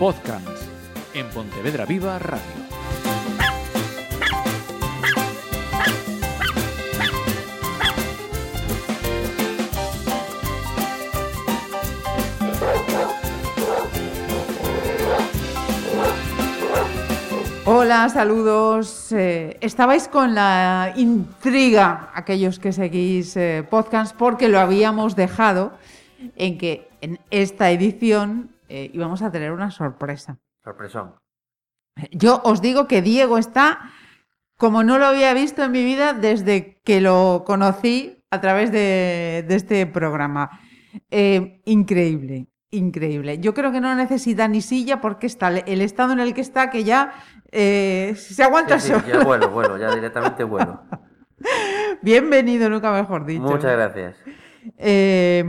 Podcast en Pontevedra Viva Radio. Hola, saludos. Eh, estabais con la intriga, aquellos que seguís eh, podcast, porque lo habíamos dejado en que en esta edición eh, íbamos a tener una sorpresa. Sorpresón. Yo os digo que Diego está como no lo había visto en mi vida desde que lo conocí a través de, de este programa. Eh, increíble, increíble. Yo creo que no necesita ni silla porque está el estado en el que está que ya eh, se aguanta Sí, sí, ya vuelo, vuelo, ya directamente vuelo. Bienvenido, nunca mejor dicho. Muchas gracias. Eh,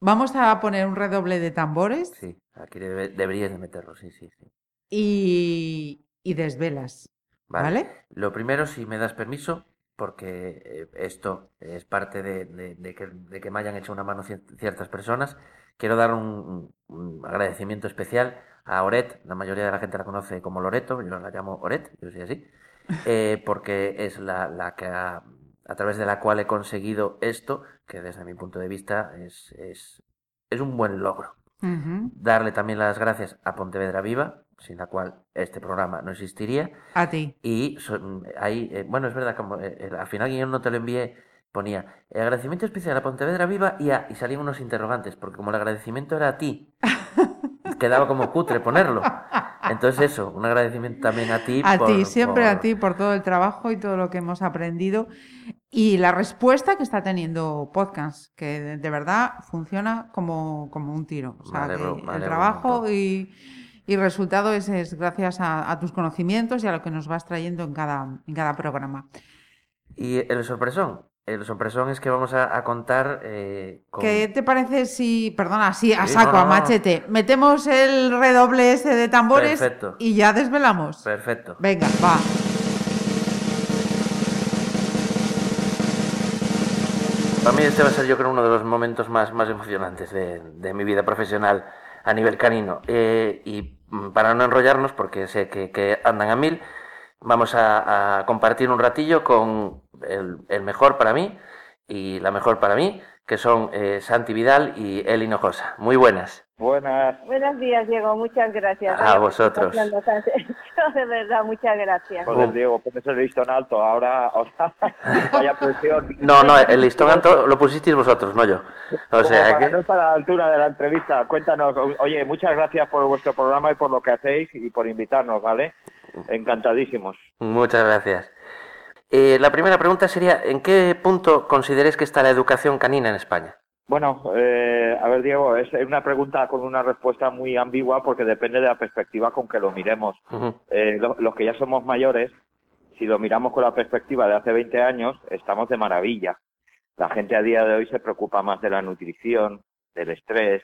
vamos a poner un redoble de tambores Sí, aquí debe- deberías de meterlo, sí, sí, sí. y, y desvelas. ¿Vale? Lo primero, si me das permiso, porque eh, esto es parte de, de- de que, de que me hayan hecho una mano cier- ciertas personas, quiero dar un, un agradecimiento especial a Oret, la mayoría de la gente la conoce como Loreto, yo la llamo Oret, yo soy así, eh, porque es la, la que ha- a través de la cual he conseguido esto, que desde mi punto de vista es, es, es un buen logro. Darle también las gracias a Pontevedra Viva, sin la cual este programa no existiría. A ti. Y son- ahí, eh, bueno, es verdad, como eh, eh, al final yo no te lo envié, ponía "Eh, agradecimiento especial a Pontevedra Viva y, a, y salían unos interrogantes, porque como el agradecimiento era a ti, quedaba como cutre ponerlo. Entonces eso, un agradecimiento también a ti. A por- ti, siempre a ti por todo el trabajo y todo lo que hemos aprendido y la respuesta que está teniendo Podcast, que de, de verdad funciona como, como un tiro. O sea, alegro- que el trabajo y, y resultado es, es gracias a, a tus conocimientos y a lo que nos vas trayendo en cada, en cada programa. Y el sorpresón, el sorpresón es que vamos a, a contar eh, con... ¿Qué te parece si, perdona, sí, a saco, no, a no, no. machete, metemos el redoble ese de tambores Perfecto. y ya desvelamos? Perfecto. Venga, va. Para mí este va a ser yo creo uno de los momentos más, más emocionantes de, de mi vida profesional a nivel canino. Eh, y mm, para no enrollarnos, porque sé que, que andan a mil, vamos a, compartir un ratillo con el, el mejor para mí y la mejor para mí, que son eh, Santi Vidal y Eli Hinojosa. Muy buenas. Buenas. Buenos días, Diego. Muchas gracias. A Ay, vosotros. De verdad, muchas gracias. Joder, Diego, pones el listón alto. Ahora, ahora vaya presión. No, no, el listón alto lo pusisteis vosotros, no yo. O Como sea para que... no estar a la altura de la entrevista, cuéntanos. Oye, muchas gracias por vuestro programa y por lo que hacéis y por invitarnos, ¿vale? Encantadísimos. Muchas gracias. Eh, la primera pregunta sería, ¿en qué punto consideréis que está la educación canina en España? Bueno, eh, a ver, Diego, es una pregunta con una respuesta muy ambigua porque depende de la perspectiva con que lo miremos. Eh, lo- los que ya somos mayores, si lo miramos con la perspectiva de hace 20 años, estamos de maravilla. La gente a día de hoy se preocupa más de la nutrición, del estrés,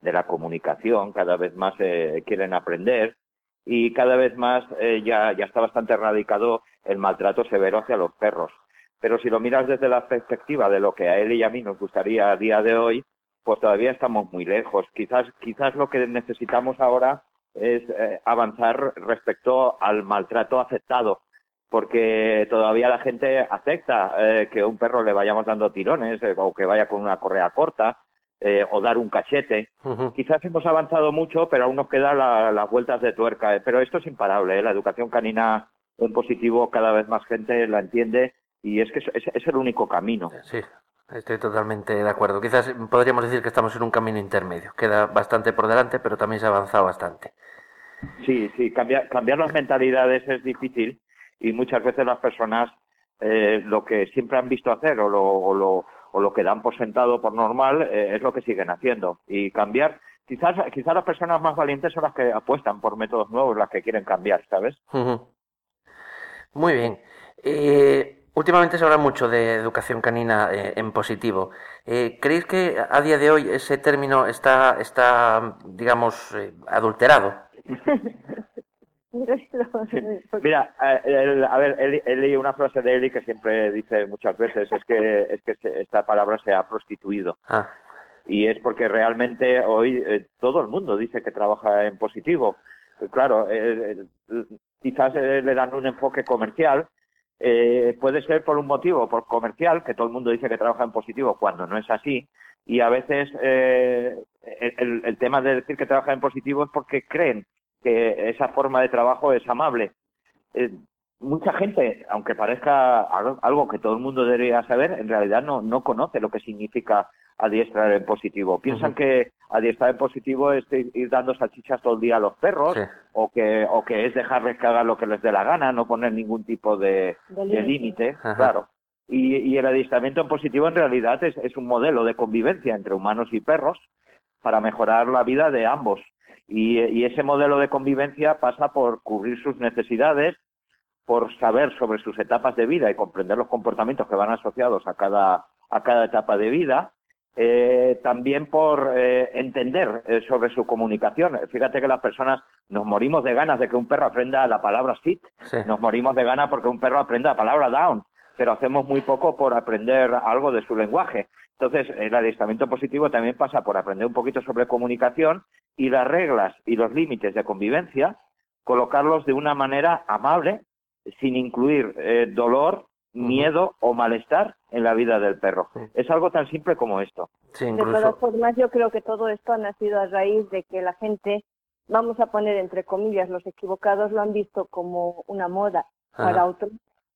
de la comunicación, cada vez más eh, quieren aprender y cada vez más eh, ya, ya está bastante erradicado el maltrato severo hacia los perros. Pero si lo miras desde la perspectiva de lo que a él y a mí nos gustaría a día de hoy, pues todavía estamos muy lejos. Quizás, quizás lo que necesitamos ahora es eh, avanzar respecto al maltrato aceptado, porque todavía la gente acepta eh, que un perro le vayamos dando tirones eh, o que vaya con una correa corta eh, o dar un cachete. Quizás hemos avanzado mucho, pero aún nos quedan la- las vueltas de tuerca. eh. Pero esto es imparable. eh. La educación canina en positivo cada vez más gente la entiende y es que es, es- es el único camino. Sí, estoy totalmente de acuerdo. Quizás podríamos decir que estamos en un camino intermedio. Queda bastante por delante, pero también se ha avanzado bastante. Sí, sí, cambiar, cambiar las mentalidades es difícil y muchas veces las personas eh, lo que siempre han visto hacer o lo, o lo, o lo que dan por sentado, por normal, eh, es lo que siguen haciendo. Y cambiar, quizás, quizás las personas más valientes son las que apuestan por métodos nuevos, las que quieren cambiar, ¿sabes? Muy bien. Eh, últimamente se habla mucho de educación canina eh, en positivo. Eh, ¿Creéis que a día de hoy ese término está, está digamos, eh, Mira, eh, el- a ver, he, leído una frase de Eli que siempre dice muchas veces, es que, es que se- esta palabra se ha prostituido. Ah, Y es porque realmente hoy eh, todo el mundo dice que trabaja en positivo. Eh, Claro, eh, eh, quizás eh, le dan un enfoque comercial. eh, puede ser por un motivo, por comercial, que todo el mundo dice que trabaja en positivo cuando no es así. Y a veces eh, el, el tema de decir que trabaja en positivo es porque creen que esa forma de trabajo es amable. Eh, mucha gente, aunque parezca algo, que todo el mundo debería saber, en realidad no, no conoce lo que significa adiestrar en positivo. Piensan que adiestrar en positivo es ir dando salchichas todo el día a los perros Sí. o que o que es dejarles que hagan lo que les dé la gana, no poner ningún tipo de, límite. claro. Y, y el adiestramiento en positivo en realidad es, es un modelo de convivencia entre humanos y perros para mejorar la vida de ambos. Y, y ese modelo de convivencia pasa por cubrir sus necesidades, por saber sobre sus etapas de vida y comprender los comportamientos que van asociados a cada, a cada etapa de vida, eh, también por eh, entender eh, sobre su comunicación. Fíjate que las personas nos morimos de ganas de que un perro aprenda la palabra sit, Sí. nos morimos de ganas porque un perro aprenda la palabra down, pero hacemos muy poco por aprender algo de su lenguaje. Entonces, el adiestramiento positivo también pasa por aprender un poquito sobre comunicación y las reglas y los límites de convivencia, colocarlos de una manera amable, sin incluir eh, dolor, miedo o malestar en la vida del perro. Sí. Es algo tan simple como esto. Sí, De todas incluso. formas, yo creo que todo esto ha nacido a raíz de que la gente, vamos a poner entre comillas, los equivocados lo han visto como una moda. Ajá. Para otros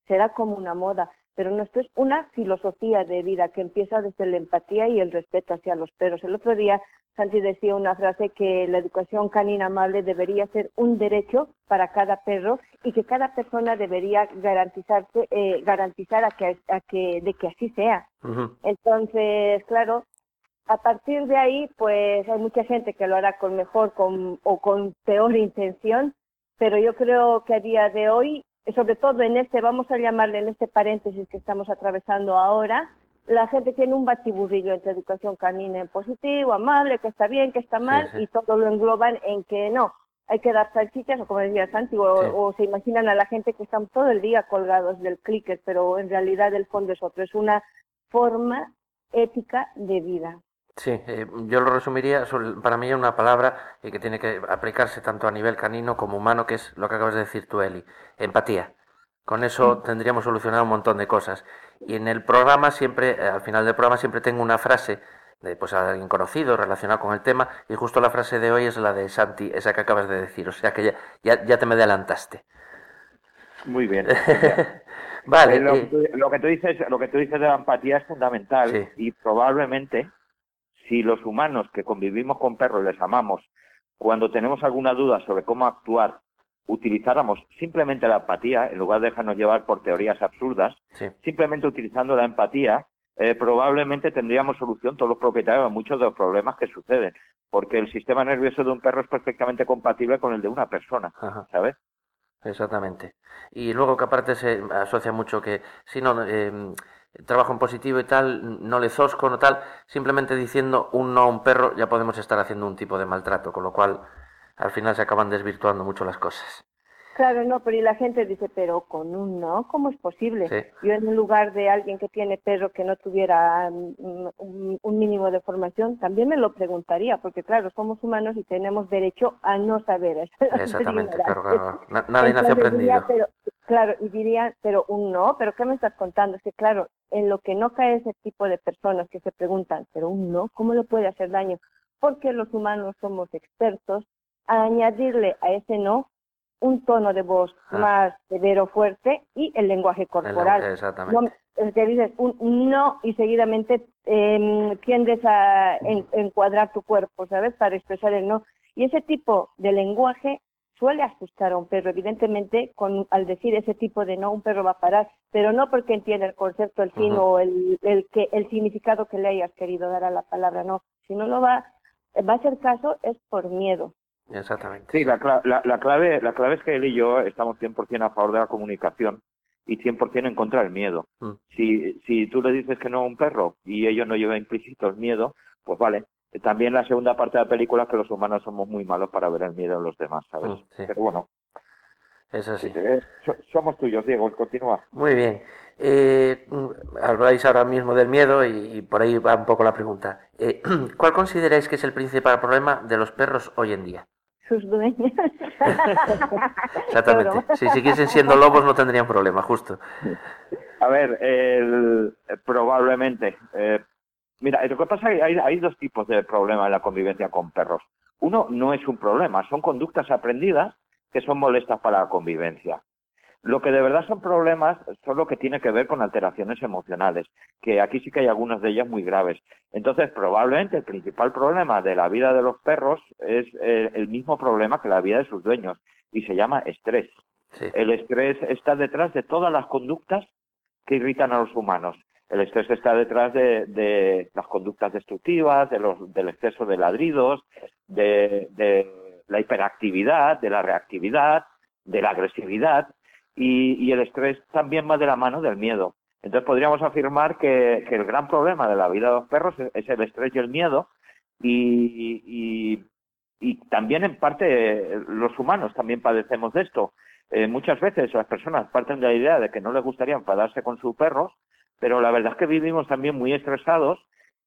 será como una moda. Pero esto es una filosofía de vida que empieza desde la empatía y el respeto hacia los perros. El otro día Santi decía una frase que la educación canina amable debería ser un derecho para cada perro y que cada persona debería garantizarse, eh, garantizar a que, a que, de que así sea. Entonces, claro, a partir de ahí, pues hay mucha gente que lo hará con mejor con, o con peor intención, pero yo creo que a día de hoy, sobre todo en este, vamos a llamarle en este paréntesis que estamos atravesando ahora, la gente tiene un batiburrillo entre educación canina en positivo, amable, que está bien, que está mal, sí. y todo lo engloban en que no, hay que dar salchichas, o como decía Santi, o, Sí. o se imaginan a la gente que están todo el día colgados del clicker, pero en realidad el fondo es otro, es una forma ética de vida. Sí, eh, yo lo resumiría, sobre- para mí es una palabra eh, que tiene que aplicarse tanto a nivel canino como humano, que es lo que acabas de decir tú, Eli, empatía. Con eso tendríamos solucionado un montón de cosas. Y en el programa siempre, eh, al final del programa siempre tengo una frase de pues a alguien conocido relacionado con el tema, y justo la frase de hoy es la de Santi, esa que acabas de decir, o sea que ya, ya, ya te me adelantaste. Muy bien. Vale, Eh, lo, eh, que tú, lo que tú dices, lo que tú dices de la empatía es fundamental Sí. y probablemente si los humanos que convivimos con perros les amamos, cuando tenemos alguna duda sobre cómo actuar, utilizáramos simplemente la empatía en lugar de dejarnos llevar por teorías absurdas, sí, simplemente utilizando la empatía, eh, probablemente tendríamos solución todos los propietarios a muchos de los problemas que suceden, porque el sistema nervioso de un perro es perfectamente compatible con el de una persona, ajá. ¿sabes? Exactamente. Y luego que aparte se asocia mucho que si no eh, trabajo en positivo y tal, no le zosco, no tal, simplemente diciendo un no a un perro ya podemos estar haciendo un tipo de maltrato, con lo cual al final se acaban desvirtuando mucho las cosas. Claro, no, pero y la gente dice, pero con un no, ¿cómo es posible? Sí. Yo en lugar de alguien que tiene perro que no tuviera mm, un, un mínimo de formación, también me lo preguntaría, porque claro, somos humanos y tenemos derecho a no saber. Exactamente, claro, claro. Na- nadie nace aprendido. pero, claro, y diría, pero un no, pero ¿qué me estás contando? Es que claro, en lo que no cae ese tipo de personas que se preguntan, pero un no, ¿cómo le puede hacer daño? Porque los humanos somos expertos a añadirle a ese no un tono de voz Ah. más severo, fuerte y el lenguaje El- corporal. Exactamente. No, dices un no y seguidamente eh, tiendes a en- encuadrar tu cuerpo, ¿sabes? Para expresar el no. Y ese tipo de lenguaje suele asustar a un perro. Evidentemente, con, al decir ese tipo de no, un perro va a parar, pero no porque entienda el concepto, el fin o el, el, que, el significado que le hayas querido dar a la palabra, no. Si no lo va, va a hacer caso es por miedo. Exactamente. Sí, la, la, la clave, la clave es que él y yo estamos 100% a favor de la comunicación y 100% en contra del miedo. Mm. Si, si tú le dices que no a un perro y ello no lleva implícito el miedo, pues vale. También la segunda parte de la película es que los humanos somos muy malos para ver el miedo en los demás, ¿sabes? Mm, sí. Pero bueno, Es así. Eh, so- somos tuyos, Diego, continúa. Muy bien. Eh, mm, habláis ahora mismo del miedo y, y por ahí va un poco la pregunta. Eh, ¿Cuál consideráis que es el principal problema de los perros hoy en día? Sus dueños. Exactamente. Si siguiesen siendo lobos no tendrían problema, justo. A ver, el- eh, probablemente. eh, mira, lo que pasa es que hay, hay dos tipos de problemas en la convivencia con perros. Uno no es un problema, son conductas aprendidas que son molestas para la convivencia. Lo que de verdad son problemas son lo que tiene que ver con alteraciones emocionales, que aquí sí que hay algunas de ellas muy graves. Entonces, probablemente el principal problema de la vida de los perros es eh, el mismo problema que la vida de sus dueños y se llama estrés. Sí. El estrés está detrás de todas las conductas que irritan a los humanos. El estrés está detrás de, las conductas destructivas, de los, del exceso de ladridos, de, la hiperactividad, de la reactividad, de la agresividad y, el estrés también va de la mano del miedo. Entonces podríamos afirmar que, el gran problema de la vida de los perros es, el estrés y el miedo y, también en parte los humanos también padecemos de esto. Eh, muchas veces las personas parten de la idea de que no les gustaría enfadarse con sus perros, pero la verdad es que vivimos también muy estresados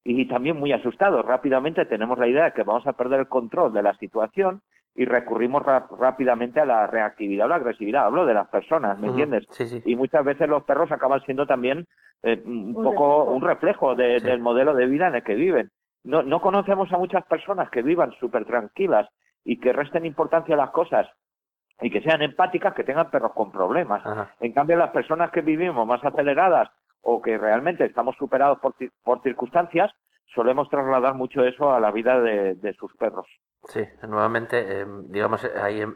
y también muy asustados. Rápidamente tenemos la idea de que vamos a perder el control de la situación y recurrimos rápidamente a la reactividad o la agresividad. Hablo de las personas, ¿me entiendes? Sí, sí. Y muchas veces los perros acaban siendo también eh, un Un poco reflejo. un reflejo de- Sí. del modelo de vida en el que viven. No, no conocemos a muchas personas que vivan súper tranquilas y que resten importancia a las cosas y que sean empáticas, que tengan perros con problemas. Ajá. En cambio, las personas que vivimos más aceleradas o que realmente estamos superados por, por circunstancias, solemos trasladar mucho eso a la vida de, de sus perros. Sí, nuevamente, eh, digamos, hay em-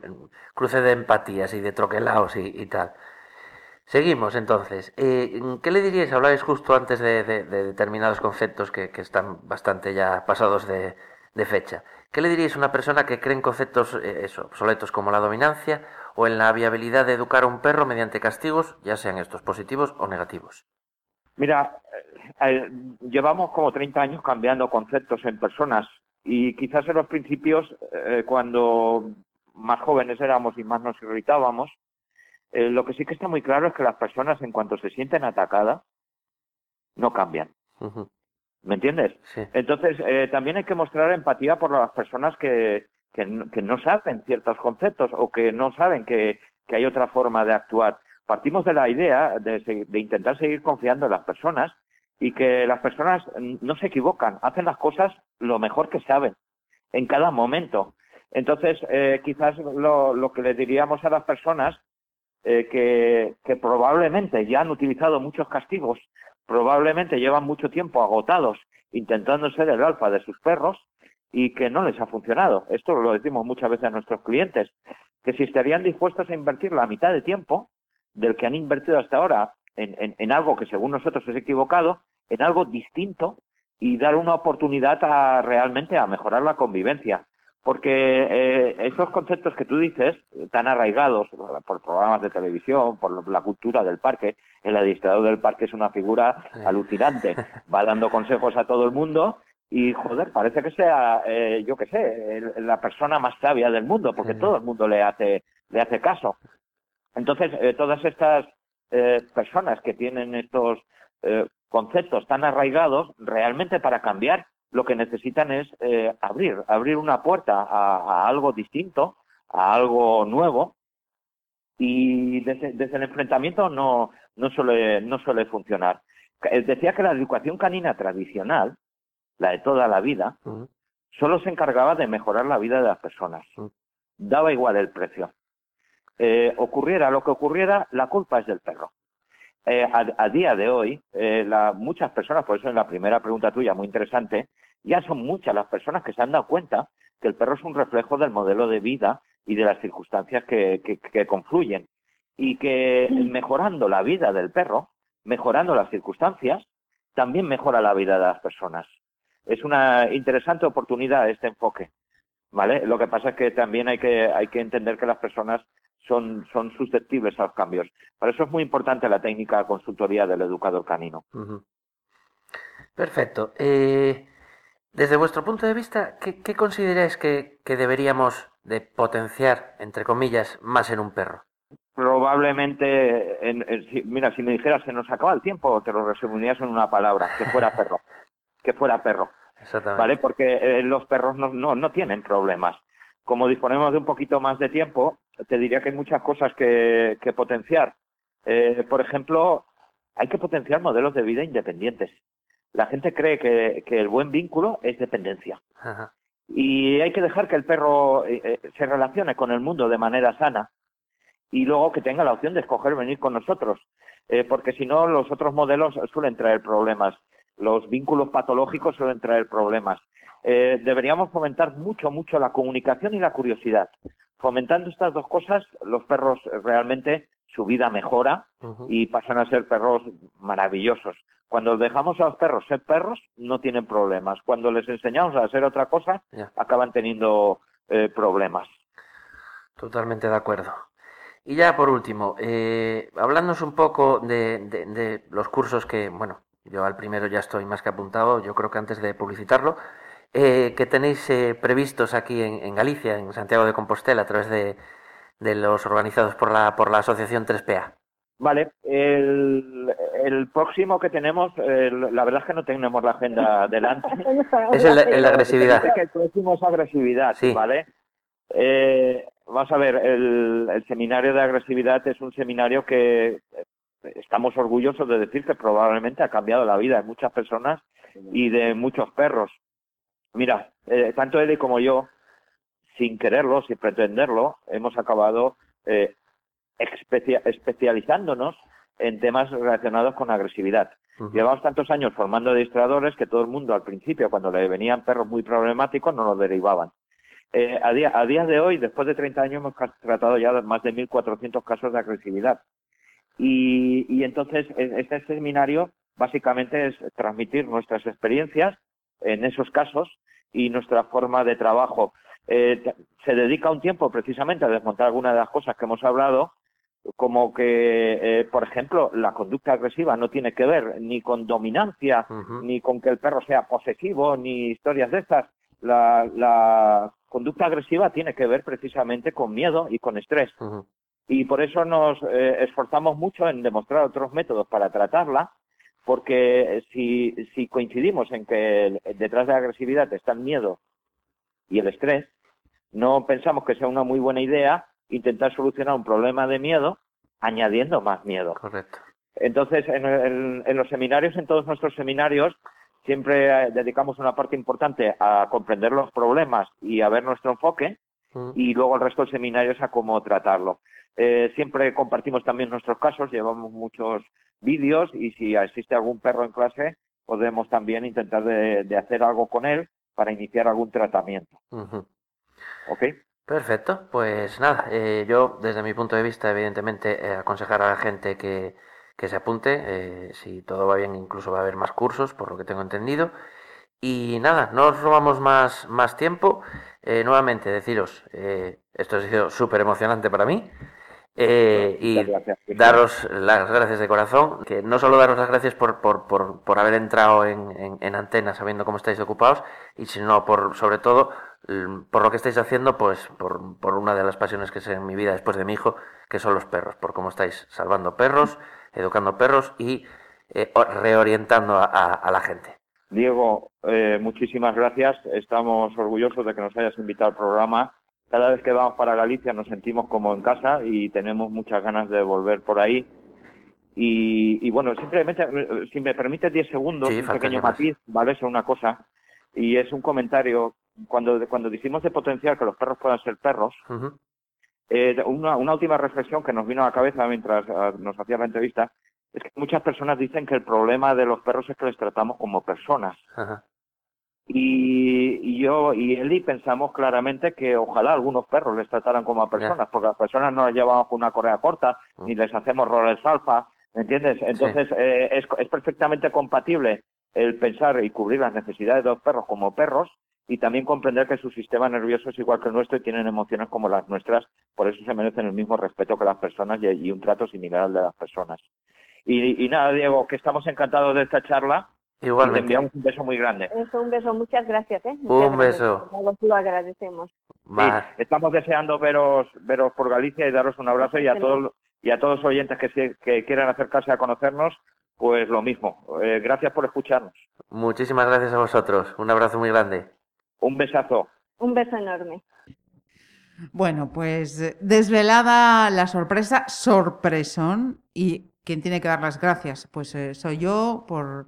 cruce de empatías y de troquelaos y, y tal. Seguimos entonces. Eh, ¿qué le diríais? Hablabais justo antes de, de- de determinados conceptos que, que están bastante ya pasados de, de fecha. ¿Qué le diríais a una persona que cree en conceptos eh, eso, obsoletos como la dominancia o en la viabilidad de educar a un perro mediante castigos, ya sean estos positivos o negativos? Mira, eh, eh, llevamos como 30 años cambiando conceptos en personas y quizás en los principios, eh, cuando más jóvenes éramos y más nos irritábamos, eh, lo que sí que está muy claro es que las personas en cuanto se sienten atacadas, no cambian. ¿Me entiendes? Sí. Entonces, eh, también hay que mostrar empatía por las personas que, que, no- que no saben ciertos conceptos o que no saben que, que hay otra forma de actuar. Partimos de la idea de, de intentar seguir confiando en las personas y que las personas no se equivocan, hacen las cosas lo mejor que saben, en cada momento. Entonces, eh, quizás lo, lo que le diríamos a las personas eh, que, que probablemente ya han utilizado muchos castigos, probablemente llevan mucho tiempo agotados intentando ser el alfa de sus perros y que no les ha funcionado. Esto lo decimos muchas veces a nuestros clientes, que si estarían dispuestos a invertir la mitad de tiempo del que han invertido hasta ahora en, en- en algo que según nosotros es equivocado, en algo distinto y dar una oportunidad a realmente a mejorar la convivencia. Porque eh, esos conceptos que tú dices, tan arraigados por programas de televisión, por la cultura del parque, el administrador del parque es una figura alucinante, va dando consejos a todo el mundo y, joder, parece que sea, eh, yo qué sé, la persona más sabia del mundo, porque todo el mundo le hace, le hace caso. Entonces, eh, todas estas eh, personas que tienen estos eh, conceptos tan arraigados, realmente para cambiar, lo que necesitan es eh, abrir, abrir una puerta a, a algo distinto, a algo nuevo, y desde, desde el enfrentamiento no, no, suele, no suele funcionar. Decía que la educación canina tradicional, la de toda la vida, solo se encargaba de mejorar la vida de las personas. Daba igual el precio. Eh, ocurriera lo que ocurriera, la culpa es del perro. Eh, a, a día de hoy, eh, la- muchas personas, por eso en la primera pregunta tuya, muy interesante, ya son muchas las personas que se han dado cuenta que el perro es un reflejo del modelo de vida y de las circunstancias que, que- que confluyen. Y que mejorando la vida del perro, mejorando las circunstancias, también mejora la vida de las personas. Es una interesante oportunidad este enfoque. ¿Vale? Lo que pasa es que también hay que, hay que entender que las personas son, son susceptibles a los cambios. Para eso es muy importante la técnica de consultoría del educador canino. Perfecto. Eh, desde vuestro punto de vista, ¿qué, qué consideráis que, que deberíamos de potenciar, entre comillas, más en un perro? probablemente, en- en- si- mira, si me dijeras se nos acaba el tiempo, te lo resumirías en una palabra, que fuera perro, que fuera perro. Exactamente. ¿vale? Porque eh, los perros no, no, no tienen problemas. Como disponemos de un poquito más de tiempo, te diría que hay muchas cosas que, que potenciar. Eh, por ejemplo, hay que potenciar modelos de vida independientes. La gente cree que, que el buen vínculo es dependencia. Ajá. Y hay que dejar que el perro eh, eh, se relacione con el mundo de manera sana y luego que tenga la opción de escoger venir con nosotros. Eh, porque si no, los otros modelos suelen traer problemas. Los vínculos patológicos suelen traer problemas. Eh, deberíamos fomentar mucho, mucho la comunicación y la curiosidad. Fomentando estas dos cosas, los perros realmente su vida mejora y pasan a ser perros maravillosos. Cuando dejamos a los perros ser perros, no tienen problemas. Cuando les enseñamos a hacer otra cosa, acaban teniendo eh, problemas. Totalmente de acuerdo. Y ya por último, eh, hablándonos un poco de, de- de los cursos que, bueno, yo al primero ya estoy más que apuntado, yo creo que antes de publicitarlo, eh, que tenéis eh, previstos aquí en, en Galicia, en Santiago de Compostela, a través de, de los organizados por la, por la Asociación 3PA. Vale, el, el próximo que tenemos, la verdad es que no tenemos la agenda delante. Es el, el de agresividad. Que el próximo es agresividad, Sí. ¿vale? Eh, vamos a ver, el, el seminario de agresividad es un seminario que eh, estamos orgullosos de decir que probablemente ha cambiado la vida de muchas personas y de muchos perros. Mira, eh, tanto Eli como yo, sin quererlo, sin pretenderlo, hemos acabado eh, especia- especializándonos en temas relacionados con agresividad. Llevamos tantos años formando administradores que todo el mundo al principio, cuando le venían perros muy problemáticos, no los derivaban. Eh, a, día, a día de hoy, después de 30 años, hemos tratado ya más de 1.400 casos de agresividad. Y, y entonces, e- este seminario básicamente es transmitir nuestras experiencias en esos casos y nuestra forma de trabajo. Eh, se dedica un tiempo precisamente a desmontar algunas de las cosas que hemos hablado, como que, eh, por ejemplo, la conducta agresiva no tiene que ver ni con dominancia, ni con que el perro sea posesivo, ni historias de estas. La, la conducta agresiva tiene que ver precisamente con miedo y con estrés. Y por eso nos eh, esforzamos mucho en demostrar otros métodos para tratarla, porque si, si coincidimos en que detrás de la agresividad está el miedo y el estrés, no pensamos que sea una muy buena idea intentar solucionar un problema de miedo añadiendo más miedo. Correcto. Entonces, en, en- en los seminarios, en todos nuestros seminarios, siempre eh, dedicamos una parte importante a comprender los problemas y a ver nuestro enfoque Ujú. y luego el resto del seminario es a cómo tratarlo. Eh, siempre compartimos también nuestros casos, llevamos muchos vídeos y si existe algún perro en clase, podemos también intentar de, de hacer algo con él para iniciar algún tratamiento. ¿Ok? Perfecto, pues nada, eh, yo desde mi punto de vista, evidentemente, eh, aconsejar a la gente que, que se apunte, eh, si todo va bien, incluso va a haber más cursos, por lo que tengo entendido. Y nada, no os robamos más, más tiempo. Eh, nuevamente, deciros, eh, esto ha sido súper emocionante para mí. eh, y gracias. daros las gracias de corazón, que no solo daros las gracias por, por, por, por haber entrado en, en, en antena sabiendo cómo estáis ocupados, y sino por, sobre todo, por lo que estáis haciendo, pues por, por una de las pasiones que sé en mi vida después de mi hijo, que son los perros, por cómo estáis salvando perros, educando perros y eh, reorientando a, a- a la gente. Diego, eh, muchísimas gracias. Estamos orgullosos de que nos hayas invitado al programa. Cada vez que vamos para Galicia nos sentimos como en casa y tenemos muchas ganas de volver por ahí. Y, y bueno, simplemente, si me permites 10 segundos, Sí, un pequeño matiz, ¿vale? Sobre una cosa. Y es un comentario. Cuando, cuando decimos de potenciar que los perros puedan ser perros, eh, una, una última reflexión que nos vino a la cabeza mientras ah, nos hacía la entrevista es que muchas personas dicen que el problema de los perros es que les tratamos como personas. ajá, Y, y yo y Eli pensamos claramente que ojalá algunos perros les trataran como a personas, porque las personas no las llevamos con una correa corta, Mm. ni les hacemos roles alfa, ¿me entiendes? Entonces eh, es, es perfectamente compatible el pensar y cubrir las necesidades de los perros como perros y también comprender que su sistema nervioso es igual que el nuestro y tienen emociones como las nuestras, por eso se merecen el mismo respeto que las personas y, y un trato similar al de las personas. Y, y nada, Diego, que estamos encantados de esta charla y te Igualmente. enviamos un beso muy grande. Eso, un beso, muchas gracias. ¿eh? Un Muchas gracias. beso. Todos Lo agradecemos. Sí, estamos deseando veros, veros por Galicia y daros un abrazo y a todos y a todos los oyentes que, se- que quieran acercarse a conocernos, pues lo mismo. Eh, gracias por escucharnos. Muchísimas gracias a vosotros. Un abrazo muy grande. Un besazo. Un beso enorme. Bueno, pues desvelada la sorpresa, sorpresón, y quien tiene que dar las gracias, pues eh, soy yo por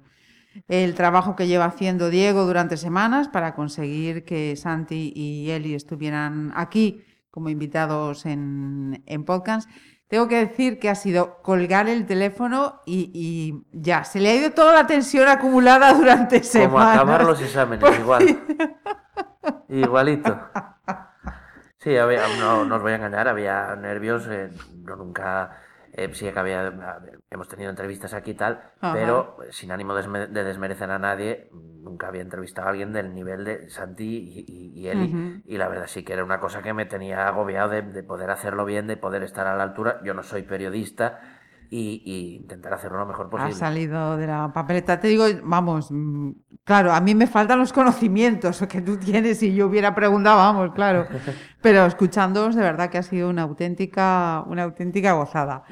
el trabajo que lleva haciendo Diego durante semanas para conseguir que Santi y Eli estuvieran aquí como invitados en, en podcast. Tengo que decir que ha sido colgar el teléfono y, y ya, se le ha ido toda la tensión acumulada durante Como semanas. acabar los exámenes, igual. Igualito. Sí, había, no, no os voy a engañar, había nervios, eh, no nunca, eh, sí que había, hemos tenido entrevistas aquí y tal, Ajá. pero eh, sin ánimo de, desme- de desmerecer a nadie, nunca había entrevistado a alguien del nivel de Santi y, y- y Eli, y la verdad sí que era una cosa que me tenía agobiado de, de poder hacerlo bien, de poder estar a la altura, yo no soy periodista y, y intentar hacerlo lo mejor Ha posible. salido de la papeleta. Te digo, vamos, mm, claro, a mí me faltan los conocimientos que tú tienes y yo hubiera preguntado, vamos, claro. Pero escuchándoos, de verdad que ha sido una auténtica, una auténtica gozada.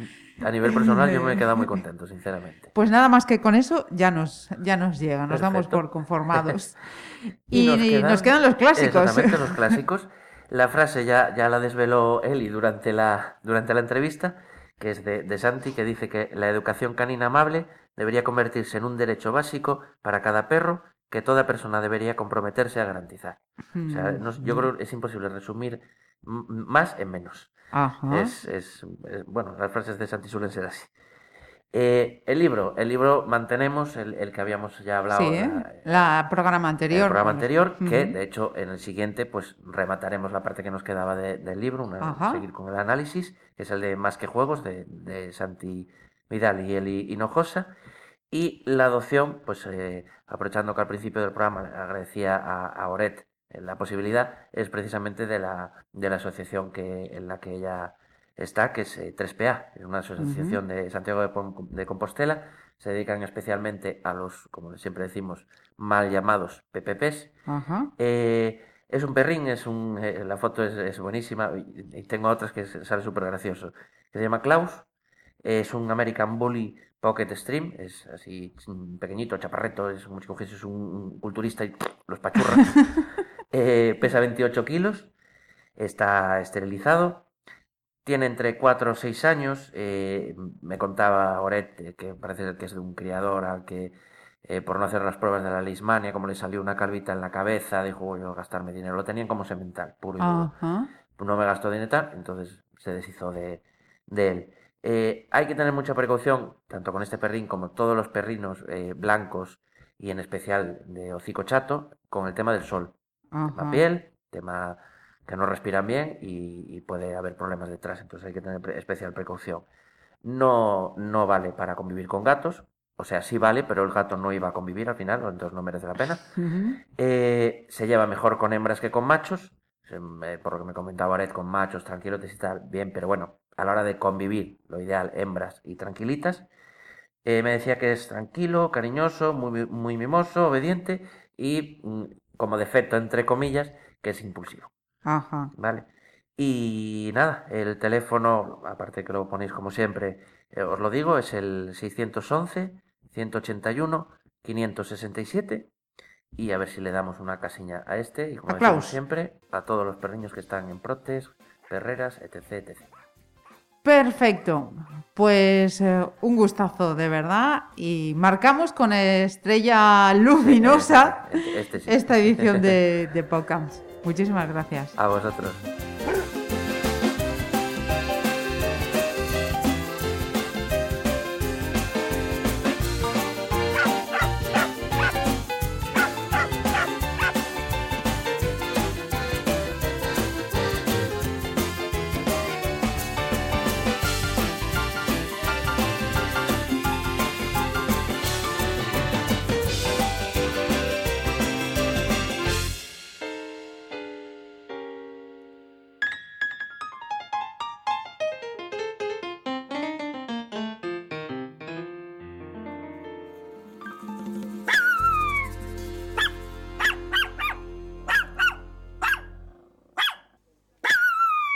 A nivel personal yo me he quedado muy contento, sinceramente. Pues nada más que con eso ya nos, ya nos llega, nos damos por conformados. y, nos y nos quedan los clásicos. Exactamente, los clásicos. La frase ya, ya la desveló Eli durante la, durante la entrevista, que es de, de Santi, que dice que la educación canina amable debería convertirse en un derecho básico para cada perro que toda persona debería comprometerse a garantizar. O sea, Mm, no- yo creo que es imposible resumir más en menos. Ajá. Es, es- es- bueno, las frases de Santi suelen ser así. Eh, el libro, el libro mantenemos el, el que habíamos ya hablado Sí, la- la programa anterior. el programa anterior, que de hecho en el siguiente pues remataremos la parte que nos quedaba de- del libro, una- seguir con el análisis, que es el de Más que Juegos, de, de Santi Vidal y Eli Hinojosa. Y la adopción, pues eh, aprovechando que al principio del programa agradecía a, a Oret eh, la posibilidad, es precisamente de la, de la asociación que, en la que ella está, que es eh, 3PA, es una asociación de Santiago de, Compostela. Se dedican especialmente a los, como siempre decimos, mal llamados PPPs, eh, es un perrín, es un, eh, la foto es, es buenísima y, y tengo otras que sale súper gracioso. Que se llama Klaus, es un American Bully Pocket Stream, es así pequeñito, chaparreto, es como si cogieses un, un culturista y los pachurra. Eh, pesa 28 kilos, está esterilizado, tiene entre 4 o 6 años. eh, me contaba Oret eh, que parece ser que es de un criador al que eh, por no hacer las pruebas de la leishmania, como le salió una calvita en la cabeza, dijo, a gastarme dinero. Lo tenían como semental, puro y duro. No me gastó dinero, entonces se deshizo de, de él. Eh, hay que tener mucha precaución, tanto con este perrín como todos los perrinos blancos y en especial de hocico chato, con el tema del sol. Tema piel, tema que no respiran bien y, y puede haber problemas detrás, entonces hay que tener especial precaución. No, no vale para convivir con gatos, o sea, sí vale, pero el gato no iba a convivir al final, entonces no merece la pena. Eh, se lleva mejor con hembras que con machos, por lo que me comentaba Aret, con machos tranquilotes y tal, bien, pero bueno, a la hora de convivir, lo ideal, hembras y tranquilitas. Eh, me decía que es tranquilo, cariñoso, muy, muy mimoso, obediente y mm, como defecto, entre comillas, que es impulsivo, Ajá. ¿vale? Y nada, el teléfono, aparte que lo ponéis como siempre, eh, os lo digo, es el 611-181-567 y a ver si le damos una casilla a este y como decimos siempre, a todos los perriños que están en protes, perreras, etc, etc. Perfecto. Pues eh, un gustazo de verdad y marcamos con estrella luminosa Este- este sí. esta edición de, de podcast. Muchísimas gracias. A vosotros.